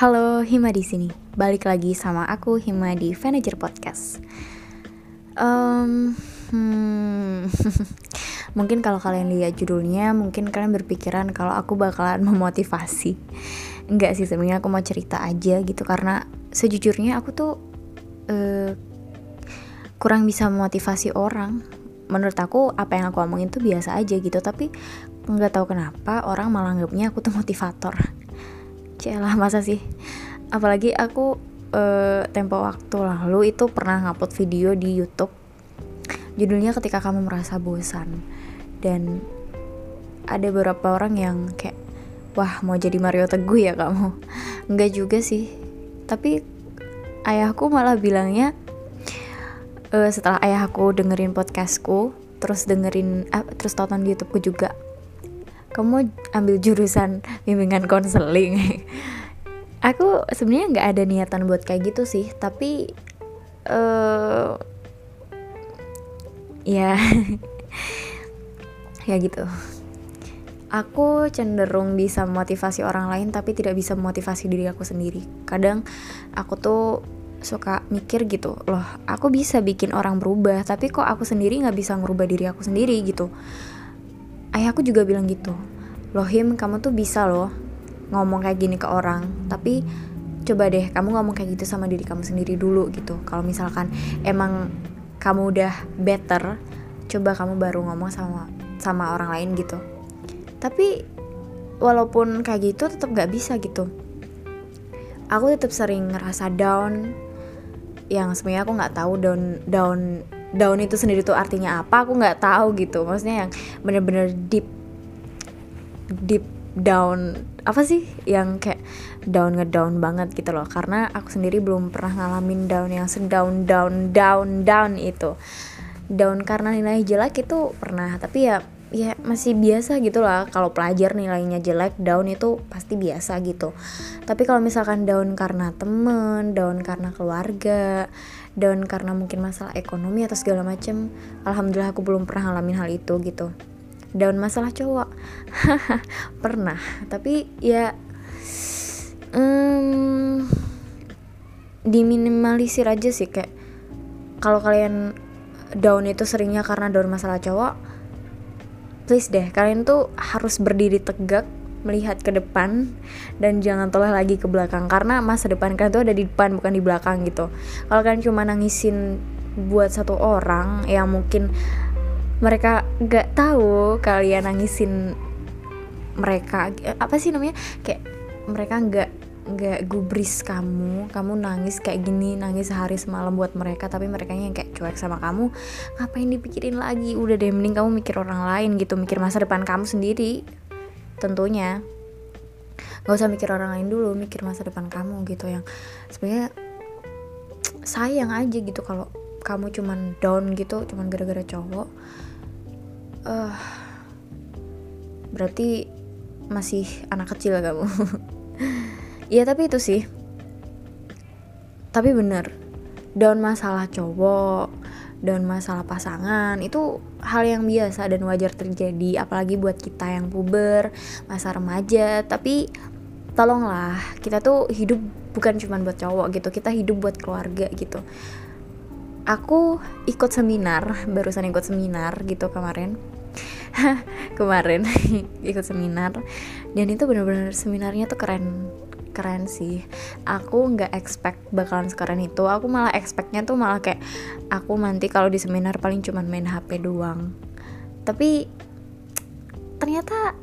Halo, Hima di sini. Balik lagi sama aku Hima di Manager Podcast. Um, hmm, mungkin kalau kalian lihat judulnya, mungkin kalian berpikiran kalau aku bakalan memotivasi. Enggak sih, sebenarnya aku mau cerita aja gitu karena sejujurnya aku tuh uh, kurang bisa memotivasi orang. Menurut aku apa yang aku omongin tuh biasa aja gitu, tapi nggak tahu kenapa orang malah anggapnya aku tuh motivator Celah masa sih? Apalagi aku uh, tempo waktu lalu itu pernah ngupload video di YouTube. Judulnya ketika kamu merasa bosan. Dan ada beberapa orang yang kayak wah mau jadi Mario Teguh ya kamu? Nggak juga sih. Tapi ayahku malah bilangnya uh, setelah ayahku dengerin podcastku terus dengerin uh, terus tonton YouTubeku juga kamu ambil jurusan bimbingan konseling. Aku sebenarnya nggak ada niatan buat kayak gitu sih tapi uh, ya ya gitu. Aku cenderung bisa memotivasi orang lain tapi tidak bisa memotivasi diri aku sendiri. Kadang aku tuh suka mikir gitu loh aku bisa bikin orang berubah tapi kok aku sendiri nggak bisa ngerubah diri aku sendiri? gitu ayahku juga bilang gitu loh Him kamu tuh bisa loh ngomong kayak gini ke orang tapi coba deh kamu ngomong kayak gitu sama diri kamu sendiri dulu gitu. Kalau misalkan emang kamu udah better coba kamu baru ngomong sama sama orang lain gitu. Tapi walaupun kayak gitu tetap gak bisa gitu. Aku tetap sering ngerasa down yang sebenarnya aku nggak tahu down down down itu sendiri tuh artinya apa aku nggak tahu gitu. Maksudnya yang bener-bener deep deep down apa sih? Yang kayak down ngedown banget gitu loh. Karena aku sendiri belum pernah ngalamin down yang sedown down down down itu. Down karena nilai jelek itu pernah tapi ya ya masih biasa gitu lah. Kalau pelajar nilainya jelek down itu pasti biasa gitu. Tapi kalau misalkan down karena temen down karena keluarga down karena mungkin masalah ekonomi atau segala macem alhamdulillah aku belum pernah ngalamin hal itu gitu. Down masalah cowok. Pernah tapi ya um, diminimalisir aja sih kayak kalau kalian down itu seringnya karena down masalah cowok please deh kalian tuh harus berdiri tegak melihat ke depan dan jangan toleh lagi ke belakang. Karena masa depan kalian tuh ada di depan bukan di belakang gitu. Kalau kalian cuma nangisin buat satu orang yang mungkin mereka gak tahu kalian nangisin mereka apa sih namanya? Kayak mereka nggak nggak gubris kamu kamu nangis kayak gini nangis sehari semalam buat mereka tapi mereka yang kayak cuek sama kamu ngapain dipikirin lagi? Udah deh mending kamu mikir orang lain gitu mikir masa depan kamu sendiri tentunya. Nggak usah mikir orang lain dulu mikir masa depan kamu gitu yang sebenarnya sayang aja gitu kalau kamu cuman down gitu cuman gara-gara cowok. Uh, berarti masih anak kecil kamu. Iya tapi itu sih. Tapi bener down masalah cowok dan masalah pasangan itu hal yang biasa dan wajar terjadi apalagi buat kita yang puber masa remaja. Tapi tolonglah kita tuh hidup bukan cuma buat cowok gitu kita hidup buat keluarga gitu. Aku ikut seminar barusan ikut seminar gitu kemarin. Kemarin ikut seminar dan itu bener-bener seminarnya tuh keren keren sih. Aku nggak expect bakalan sekeren itu. Aku malah expectnya tuh malah kayak aku nanti kalau di seminar paling cuman main HP doang. Tapi ternyata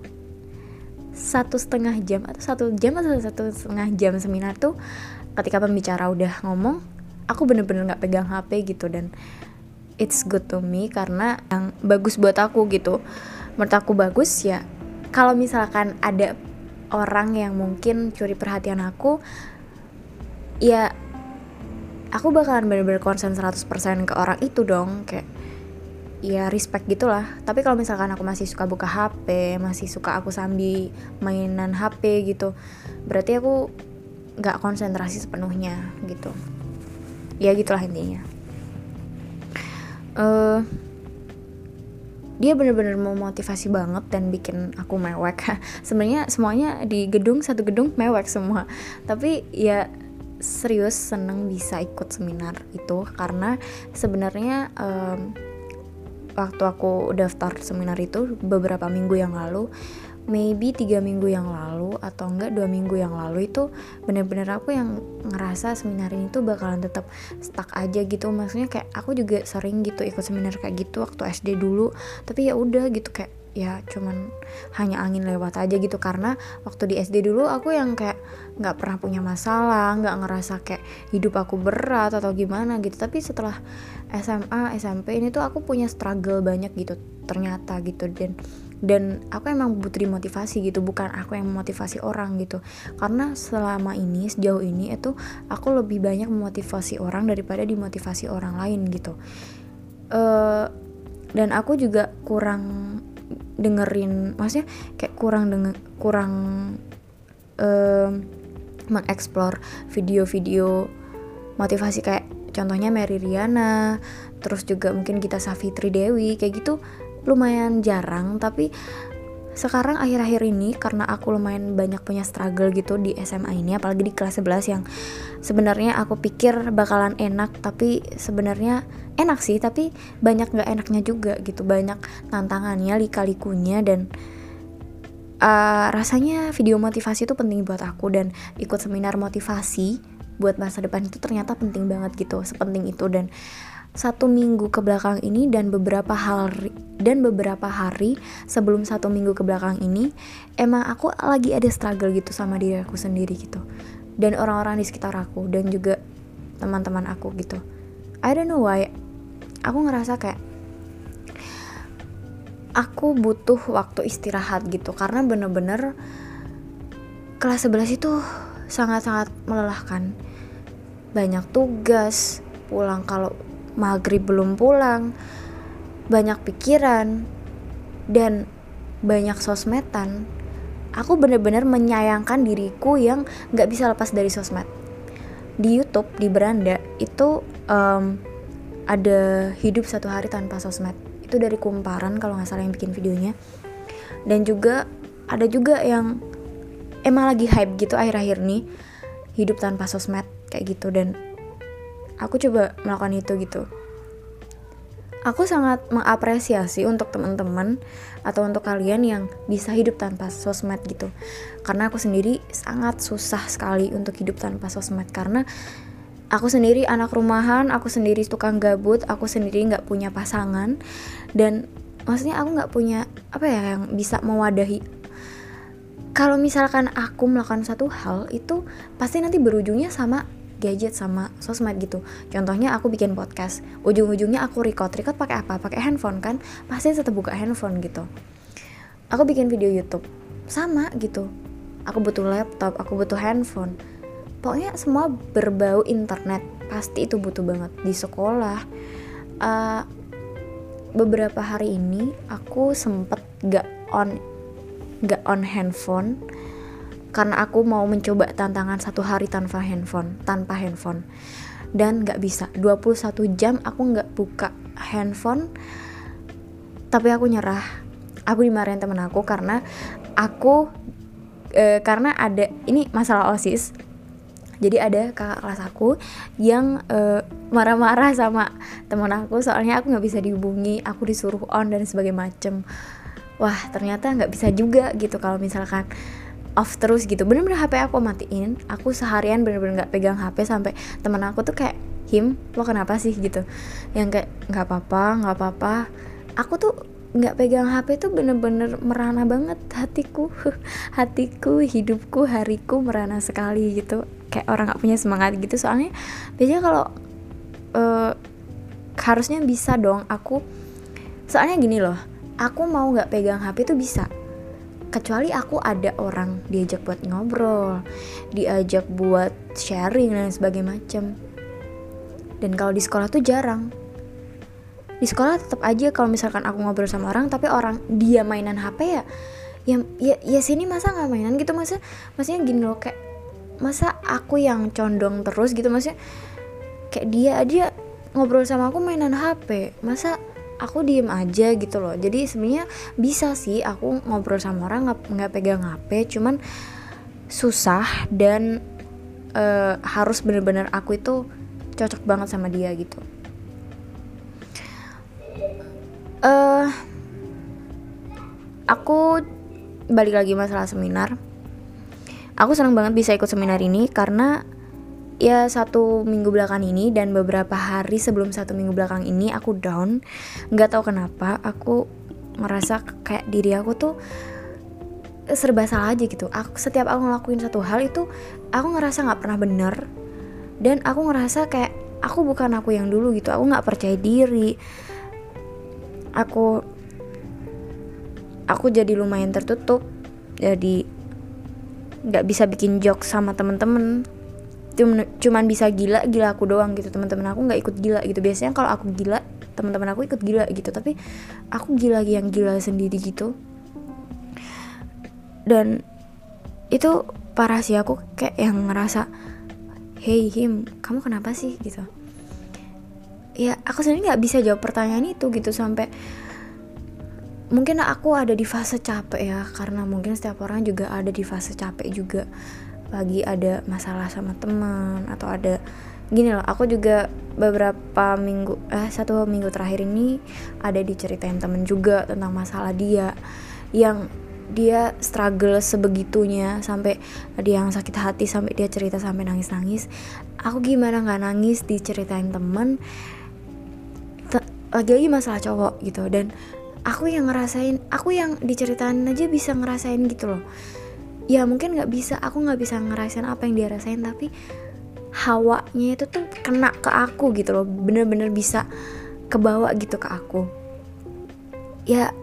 satu setengah jam atau satu jam atau satu setengah jam seminar tuh ketika pembicara udah ngomong aku bener-bener nggak -bener pegang HP gitu. Dan it's good to me karena yang bagus buat aku gitu. Menurut aku bagus ya kalau misalkan ada orang yang mungkin curi perhatian aku ya aku bakalan bener-bener konsen 100% ke orang itu dong kayak ya respect gitulah. Tapi kalau misalkan aku masih suka buka HP masih suka aku sambil mainan HP gitu berarti aku nggak konsentrasi sepenuhnya gitu. Ya gitulah intinya. Uh, dia bener-bener memotivasi banget dan bikin aku mewek. Sebenarnya semuanya di gedung satu gedung mewek semua. Tapi ya serius seneng bisa ikut seminar itu karena sebenarnya um, waktu aku daftar seminar itu beberapa minggu yang lalu maybe tiga minggu yang lalu atau enggak dua minggu yang lalu itu bener-bener aku yang ngerasa seminar ini tuh bakalan tetap stuck aja gitu. Maksudnya kayak aku juga sering gitu ikut seminar kayak gitu waktu SD dulu. Tapi ya udah gitu kayak ya cuman hanya angin lewat aja gitu. Karena waktu di SD dulu aku yang kayak nggak pernah punya masalah nggak ngerasa kayak hidup aku berat atau gimana gitu. Tapi setelah SMA SMP ini tuh aku punya struggle banyak gitu ternyata gitu. Dan dan aku emang butuh dimotivasi gitu bukan aku yang memotivasi orang gitu. Karena selama ini sejauh ini itu aku lebih banyak memotivasi orang daripada dimotivasi orang lain gitu. Uh, dan aku juga kurang dengerin maksudnya kayak kurang denger kurang uh, mengeksplor video-video motivasi kayak contohnya Mary Riana terus juga mungkin kita Safitri Dewi kayak gitu lumayan jarang tapi sekarang akhir-akhir ini karena aku lumayan banyak punya struggle gitu di SMA ini apalagi di kelas 11 yang sebenarnya aku pikir bakalan enak tapi sebenarnya enak sih tapi banyak nggak enaknya juga gitu. Banyak tantangannya lika-likunya dan uh, rasanya video motivasi itu penting buat aku dan ikut seminar motivasi buat masa depan itu ternyata penting banget gitu sepenting itu. Dan satu minggu ke belakang ini dan beberapa hari dan beberapa hari sebelum satu minggu ke belakang ini emang aku lagi ada struggle gitu sama diri aku sendiri gitu. Dan orang-orang di sekitar aku dan juga teman-teman aku gitu. I don't know why. Aku ngerasa kayak aku butuh waktu istirahat gitu karena bener-bener kelas 11 itu sangat-sangat melelahkan. Banyak tugas pulang kalau maghrib belum pulang, banyak pikiran, dan banyak sosmedan, aku bener-bener menyayangkan diriku yang gak bisa lepas dari sosmed. Di YouTube, di beranda, itu um, ada hidup satu hari tanpa sosmed. Itu dari kumparan kalau nggak salah yang bikin videonya. Dan juga ada juga yang emang lagi hype gitu akhir-akhir nih hidup tanpa sosmed kayak gitu dan aku coba melakukan itu gitu. Aku sangat mengapresiasi untuk teman-teman atau untuk kalian yang bisa hidup tanpa sosmed gitu. Karena aku sendiri sangat susah sekali untuk hidup tanpa sosmed. Karena aku sendiri anak rumahan aku sendiri tukang gabut aku sendiri nggak punya pasangan. Dan maksudnya aku nggak punya apa ya yang bisa mewadahi. Kalau misalkan aku melakukan satu hal itu pasti nanti berujungnya sama gadget sama sosmed gitu. Contohnya aku bikin podcast. Ujung-ujungnya aku record. Record pakai apa? Pakai handphone kan? Pasti tetap buka handphone gitu. Aku bikin video YouTube. Sama gitu. Aku butuh laptop aku butuh handphone. Pokoknya semua berbau internet. Pasti itu butuh banget. Di sekolah uh, beberapa hari ini aku sempet gak on gak on handphone karena aku mau mencoba tantangan satu hari tanpa handphone tanpa handphone. Dan nggak bisa. 21 jam aku nggak buka handphone tapi aku nyerah. Aku dimarahin temen aku karena aku e, karena ada ini masalah osis. Jadi ada kakak kelas aku yang e, marah-marah sama temen aku soalnya aku nggak bisa dihubungi aku disuruh on dan sebagainya macem. Wah ternyata nggak bisa juga gitu kalau misalkan off terus gitu. Bener-bener HP aku matiin. Aku seharian bener-bener nggak pegang HP sampai temen aku tuh kayak him lo kenapa sih? gitu. Yang kayak nggak apa-apa nggak apa-apa. Aku tuh nggak pegang HP tuh bener-bener merana banget hatiku. Hatiku hidupku hariku merana sekali gitu. Kayak orang nggak punya semangat gitu. Soalnya biasanya kalau uh, harusnya bisa dong aku soalnya gini loh aku mau nggak pegang HP tuh bisa kecuali aku ada orang diajak buat ngobrol diajak buat sharing dan sebagainya macem. Dan kalau di sekolah tuh jarang. Di sekolah tetap aja kalau misalkan aku ngobrol sama orang tapi orang dia mainan HP ya ya ya, ya sini masa nggak mainan gitu? Masa maksudnya gini loh kayak masa aku yang condong terus gitu? Maksudnya kayak dia aja ngobrol sama aku mainan HP masa aku diem aja gitu loh. Jadi sebenarnya bisa sih aku ngobrol sama orang nggak nggak pegang hp cuman susah dan uh, harus bener-bener aku itu cocok banget sama dia gitu. Uh, aku balik lagi masalah seminar. Aku senang banget bisa ikut seminar ini karena ya satu minggu belakang ini dan beberapa hari sebelum satu minggu belakang ini aku down. Nggak tahu kenapa aku ngerasa kayak diri aku tuh serba salah aja gitu. Aku setiap aku ngelakuin satu hal itu aku ngerasa nggak pernah bener. Dan aku ngerasa kayak aku bukan aku yang dulu gitu. Aku nggak percaya diri. Aku aku jadi lumayan tertutup. Jadi nggak bisa bikin joke sama temen-temen cuman bisa gila gila aku doang gitu. Teman-teman aku nggak ikut gila gitu. Biasanya kalau aku gila teman-teman aku ikut gila gitu. Tapi aku gila yang gila sendiri gitu. Dan itu parah sih. Aku kayak yang ngerasa hey him kamu kenapa sih? gitu. Ya aku sendiri nggak bisa jawab pertanyaan itu gitu sampai mungkin aku ada di fase capek ya karena mungkin setiap orang juga ada di fase capek juga lagi ada masalah sama teman atau ada gini loh aku juga beberapa minggu eh satu minggu terakhir ini ada diceritain temen juga tentang masalah dia yang dia struggle sebegitunya sampai dia yang sakit hati sampai dia cerita sampai nangis nangis aku gimana nggak nangis diceritain temen lagi-lagi masalah cowok gitu dan aku yang ngerasain aku yang diceritain aja bisa ngerasain gitu loh ya mungkin nggak bisa. Aku nggak bisa ngerasain apa yang dia rasain tapi hawanya itu tuh kena ke aku gitu loh. Bener-bener bisa kebawa gitu ke aku. Ya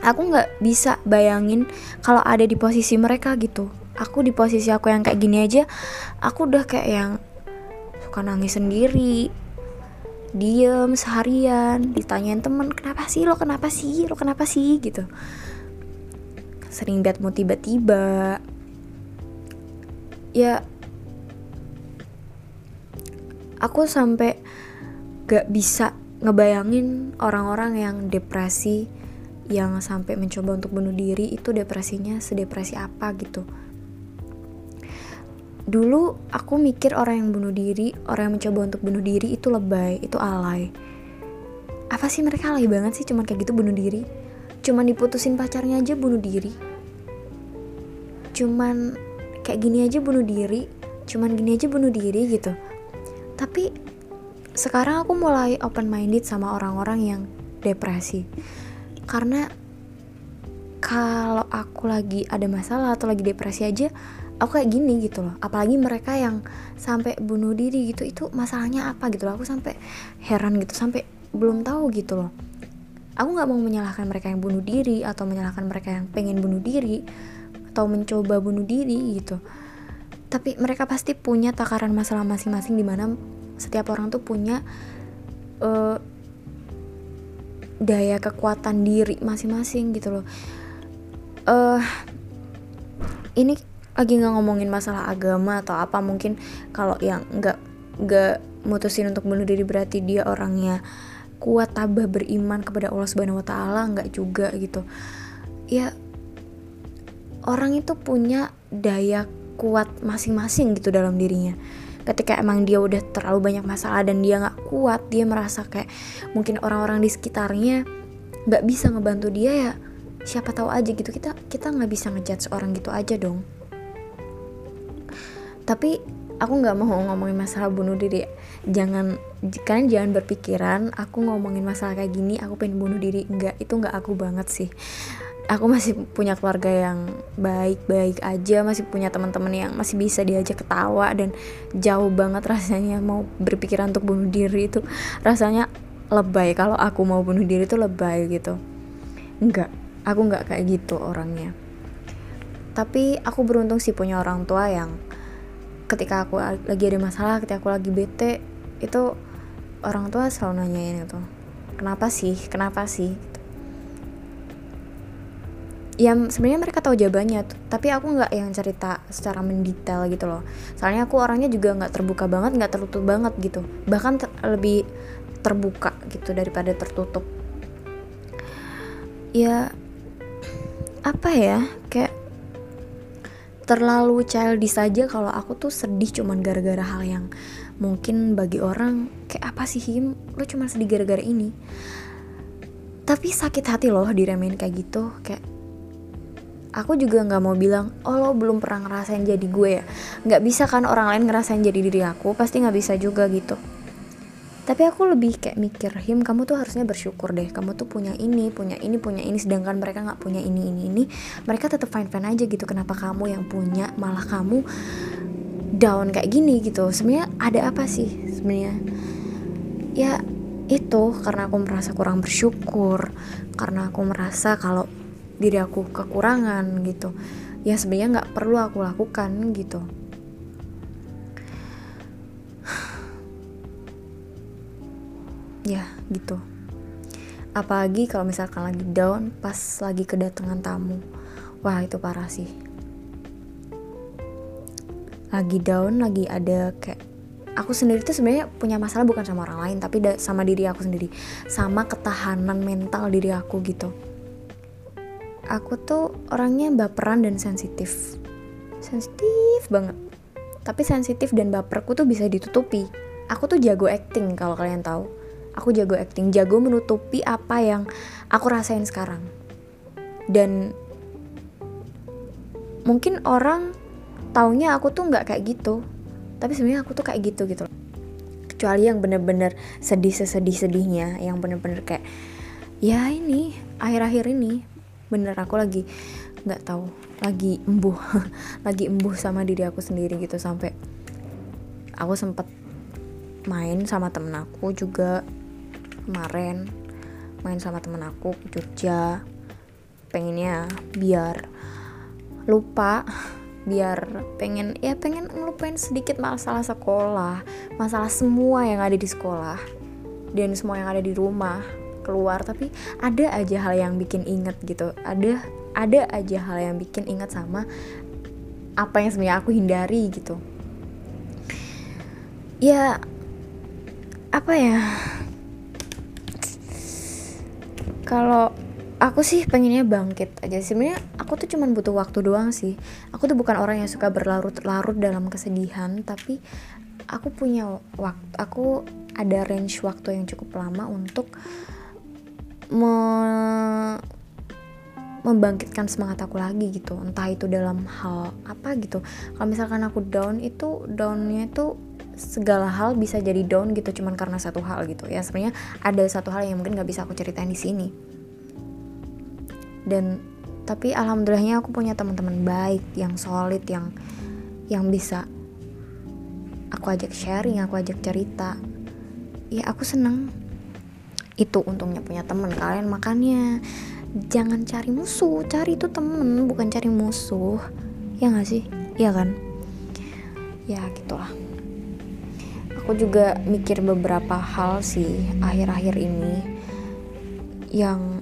aku nggak bisa bayangin kalau ada di posisi mereka gitu. Aku di posisi aku yang kayak gini aja aku udah kayak yang suka nangis sendiri diem seharian ditanyain temen kenapa sih lo? Kenapa sih? Lo kenapa sih? gitu sering bad tiba-tiba. Ya aku sampai gak bisa ngebayangin orang-orang yang depresi yang sampai mencoba untuk bunuh diri itu depresinya sedepresi apa gitu. Dulu aku mikir orang yang bunuh diri orang yang mencoba untuk bunuh diri itu lebay itu alay. Apa sih mereka alay banget sih cuman kayak gitu bunuh diri cuman diputusin pacarnya aja bunuh diri. Cuman kayak gini aja bunuh diri cuman gini aja bunuh diri gitu. Tapi sekarang aku mulai open minded sama orang-orang yang depresi. Karena kalau aku lagi ada masalah atau lagi depresi aja aku kayak gini gitu loh. Apalagi mereka yang sampai bunuh diri gitu itu masalahnya apa gitu loh? Aku sampai heran gitu sampai belum tahu gitu loh aku nggak mau menyalahkan mereka yang bunuh diri atau menyalahkan mereka yang pengen bunuh diri atau mencoba bunuh diri gitu. Tapi mereka pasti punya takaran masalah masing-masing di mana setiap orang tuh punya uh, daya kekuatan diri masing-masing gitu loh. Uh, ini lagi nggak ngomongin masalah agama atau apa mungkin kalau yang nggak nggak mutusin untuk bunuh diri berarti dia orangnya kuat tabah beriman kepada Allah Subhanahu wa taala nggak juga gitu. Ya orang itu punya daya kuat masing-masing gitu dalam dirinya. Ketika emang dia udah terlalu banyak masalah dan dia nggak kuat, dia merasa kayak mungkin orang-orang di sekitarnya nggak bisa ngebantu dia ya. Siapa tahu aja gitu kita kita nggak bisa ngejudge orang gitu aja dong. Tapi aku nggak mau ngomongin masalah bunuh diri. Jangan kalian jangan berpikiran aku ngomongin masalah kayak gini aku pengen bunuh diri. Enggak itu enggak aku banget sih. Aku masih punya keluarga yang baik-baik aja masih punya teman-teman yang masih bisa diajak ketawa dan jauh banget rasanya mau berpikiran untuk bunuh diri itu. Rasanya lebay kalau aku mau bunuh diri itu lebay gitu. Enggak aku enggak kayak gitu orangnya. Tapi aku beruntung sih punya orang tua yang ketika aku lagi ada masalah ketika aku lagi bete itu orang tua selalu nanyain itu kenapa sih? Kenapa sih? Ya sebenarnya mereka tahu jawabannya tapi aku nggak yang cerita secara mendetail gitu loh. Soalnya aku orangnya juga nggak terbuka banget nggak tertutup banget gitu. Bahkan ter lebih terbuka gitu daripada tertutup. Ya apa ya kayak terlalu childish saja kalau aku tuh sedih cuman gara-gara hal yang mungkin bagi orang kayak apa sih him? Lo cuma sedih gara-gara ini. Tapi sakit hati loh diremehin kayak gitu. Kayak aku juga nggak mau bilang oh lo belum pernah ngerasain jadi gue ya. Nggak bisa kan orang lain ngerasain jadi diri aku pasti nggak bisa juga gitu tapi aku lebih kayak mikir him kamu tuh harusnya bersyukur deh. Kamu tuh punya ini punya ini punya ini. Sedangkan mereka nggak punya ini ini ini. Mereka tetap fine fine aja gitu. Kenapa kamu yang punya malah kamu down kayak gini gitu? Sebenarnya ada apa sih sebenarnya? Ya itu. Karena aku merasa kurang bersyukur. Karena aku merasa kalau diri aku kekurangan gitu. Ya sebenarnya nggak perlu aku lakukan gitu ya gitu. Apalagi kalau misalkan lagi down pas lagi kedatangan tamu. Wah itu parah sih. Lagi down lagi ada kayak aku sendiri tuh sebenarnya punya masalah bukan sama orang lain tapi sama diri aku sendiri. Sama ketahanan mental diri aku gitu. Aku tuh orangnya baperan dan sensitif. Sensitif banget. Tapi sensitif dan baperku tuh bisa ditutupi. Aku tuh jago acting kalau kalian tahu aku jago acting jago menutupi apa yang aku rasain sekarang. Dan mungkin orang taunya aku tuh nggak kayak gitu tapi sebenarnya aku tuh kayak gitu gitu kecuali yang bener-bener sedih sesedih sedihnya yang bener-bener kayak ya ini akhir-akhir ini bener aku lagi nggak tahu lagi embuh lagi embuh sama diri aku sendiri gitu sampai aku sempet main sama temen aku juga kemarin main sama temen aku ke Jogja. Pengennya biar lupa biar pengen ya pengen ngelupain sedikit masalah sekolah masalah semua yang ada di sekolah dan semua yang ada di rumah keluar. Tapi ada aja hal yang bikin inget gitu. Ada ada aja hal yang bikin inget sama apa yang sebenarnya aku hindari gitu. Ya apa ya kalau aku sih pengennya bangkit aja sebenarnya aku tuh cuman butuh waktu doang sih. Aku tuh bukan orang yang suka berlarut-larut dalam kesedihan tapi aku punya waktu aku ada range waktu yang cukup lama untuk me membangkitkan semangat aku lagi gitu. Entah itu dalam hal apa gitu. Kalau misalkan aku down itu downnya itu segala hal bisa jadi down gitu cuman karena satu hal gitu. Ya sebenarnya ada satu hal yang mungkin nggak bisa aku ceritain di sini. Dan tapi alhamdulillahnya aku punya teman-teman baik yang solid yang yang bisa aku ajak sharing aku ajak cerita. Ya aku seneng itu untungnya punya temen kalian makanya jangan cari musuh cari itu temen bukan cari musuh. Ya gak sih? Iya kan? Ya gitulah aku juga mikir beberapa hal sih akhir-akhir ini yang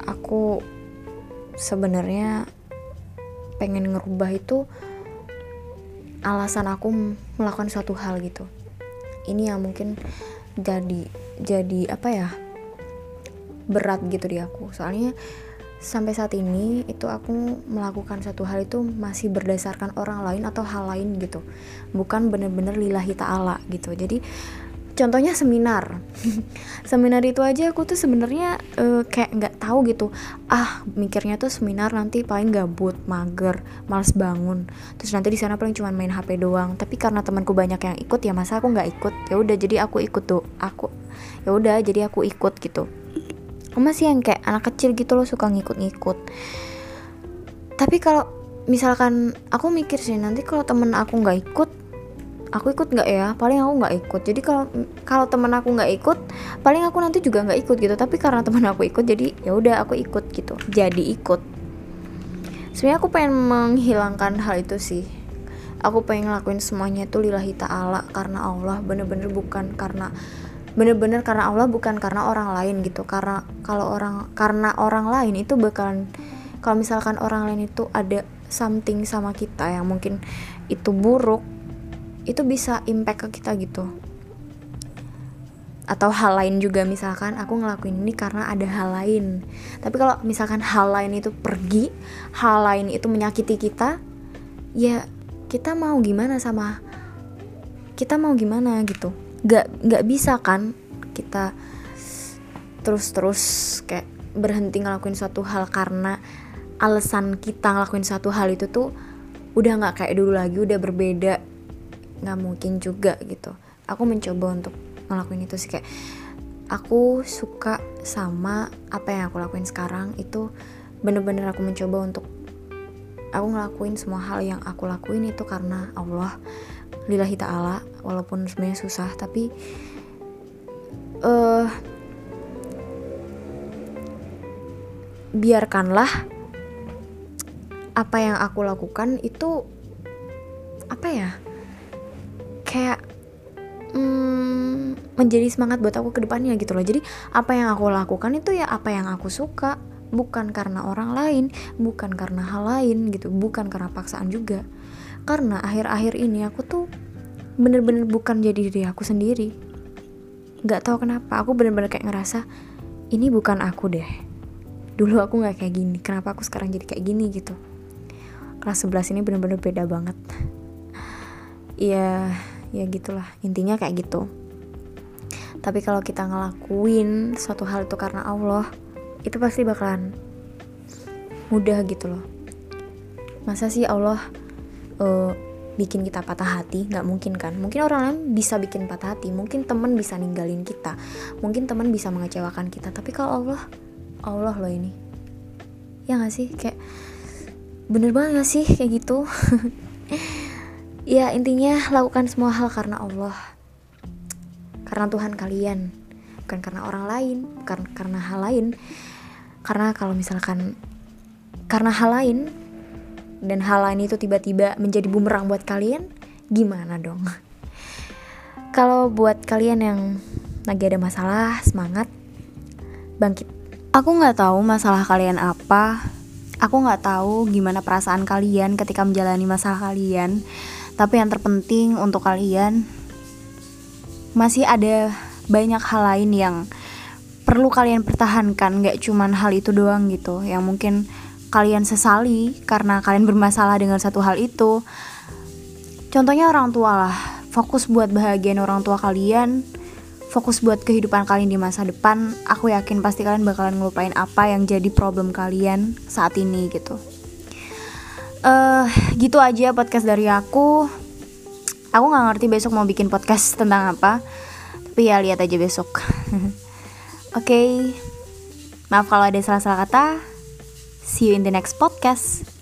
aku sebenarnya pengen ngerubah itu alasan aku melakukan suatu hal gitu. Ini yang mungkin jadi jadi apa ya berat gitu di aku. Soalnya sampai saat ini itu aku melakukan satu hal itu masih berdasarkan orang lain atau hal lain gitu. Bukan bener-bener lillahi ta'ala gitu. Jadi contohnya seminar. Seminar itu aja aku tuh sebenarnya uh, kayak nggak tahu gitu. Ah mikirnya tuh seminar nanti paling gabut mager males bangun. Terus nanti di sana paling cuma main hp doang. Tapi karena temanku banyak yang ikut ya masa aku nggak ikut? Ya udah jadi aku ikut tuh. Aku ya udah jadi aku ikut gitu masih yang kayak anak kecil gitu loh suka ngikut-ngikut. Tapi kalau misalkan aku mikir sih nanti kalau temen aku nggak ikut aku ikut nggak ya? Paling aku nggak ikut. Jadi kalau kalau temen aku nggak ikut paling aku nanti juga nggak ikut gitu. Tapi karena temen aku ikut jadi ya udah aku ikut gitu. Jadi ikut. Sebenarnya aku pengen menghilangkan hal itu sih. Aku pengen ngelakuin semuanya itu lillahi ta'ala karena Allah bener-bener bukan karena bener-bener karena Allah bukan karena orang lain gitu. Karena kalau orang karena orang lain itu bakalan kalau misalkan orang lain itu ada something sama kita yang mungkin itu buruk itu bisa impact ke kita gitu. Atau hal lain juga misalkan aku ngelakuin ini karena ada hal lain. Tapi kalau misalkan hal lain itu pergi hal lain itu menyakiti kita ya kita mau gimana sama kita mau gimana gitu nggak nggak bisa kan kita terus terus kayak berhenti ngelakuin suatu hal karena alasan kita ngelakuin satu hal itu tuh udah nggak kayak dulu lagi udah berbeda. Nggak mungkin juga gitu. Aku mencoba untuk ngelakuin itu sih kayak aku suka sama apa yang aku lakuin sekarang itu bener-bener aku mencoba untuk aku ngelakuin semua hal yang aku lakuin itu karena Allah lillahi ta'ala walaupun sebenarnya susah tapi uh, biarkanlah apa yang aku lakukan itu apa ya kayak hmm, menjadi semangat buat aku ke depannya gitu loh. Jadi apa yang aku lakukan itu ya apa yang aku suka bukan karena orang lain bukan karena hal lain gitu bukan karena paksaan juga karena akhir-akhir ini aku tuh bener-bener bukan jadi diri aku sendiri. Nggak tahu kenapa aku bener-bener kayak ngerasa ini bukan aku deh. Dulu aku nggak kayak gini kenapa aku sekarang jadi kayak gini gitu? Kelas 11 ini bener-bener beda banget. Ya ya gitulah intinya kayak gitu. Tapi kalau kita ngelakuin suatu hal itu karena Allah itu pasti bakalan mudah gitu loh. Masa sih Allah uh, bikin kita patah hati nggak mungkin kan? Mungkin orang lain bisa bikin patah hati mungkin teman bisa ninggalin kita mungkin teman bisa mengecewakan kita tapi kalau Allah Allah loh ini. Ya nggak sih? Kayak bener banget gak sih? Kayak gitu. Ya intinya lakukan semua hal karena Allah. Karena Tuhan kalian. Bukan karena orang lain bukan karena hal lain. Karena kalau misalkan karena hal lain dan hal lain itu tiba-tiba menjadi bumerang buat kalian gimana dong? Kalau buat kalian yang lagi ada masalah semangat bangkit. Aku nggak tahu masalah kalian apa. Aku nggak tahu gimana perasaan kalian ketika menjalani masalah kalian. Tapi yang terpenting untuk kalian masih ada banyak hal lain yang perlu kalian pertahankan. Gak cuman hal itu doang gitu. Yang mungkin kalian sesali karena kalian bermasalah dengan satu hal itu. Contohnya orang tua lah. Fokus buat bahagian orang tua kalian. Fokus buat kehidupan kalian di masa depan. Aku yakin pasti kalian bakalan ngelupain apa yang jadi problem kalian saat ini gitu. Uh, gitu aja podcast dari aku. Aku nggak ngerti besok mau bikin podcast tentang apa. Tapi ya lihat aja besok. Oke. Okay. maaf kalau ada salah-salah kata see you in the next podcast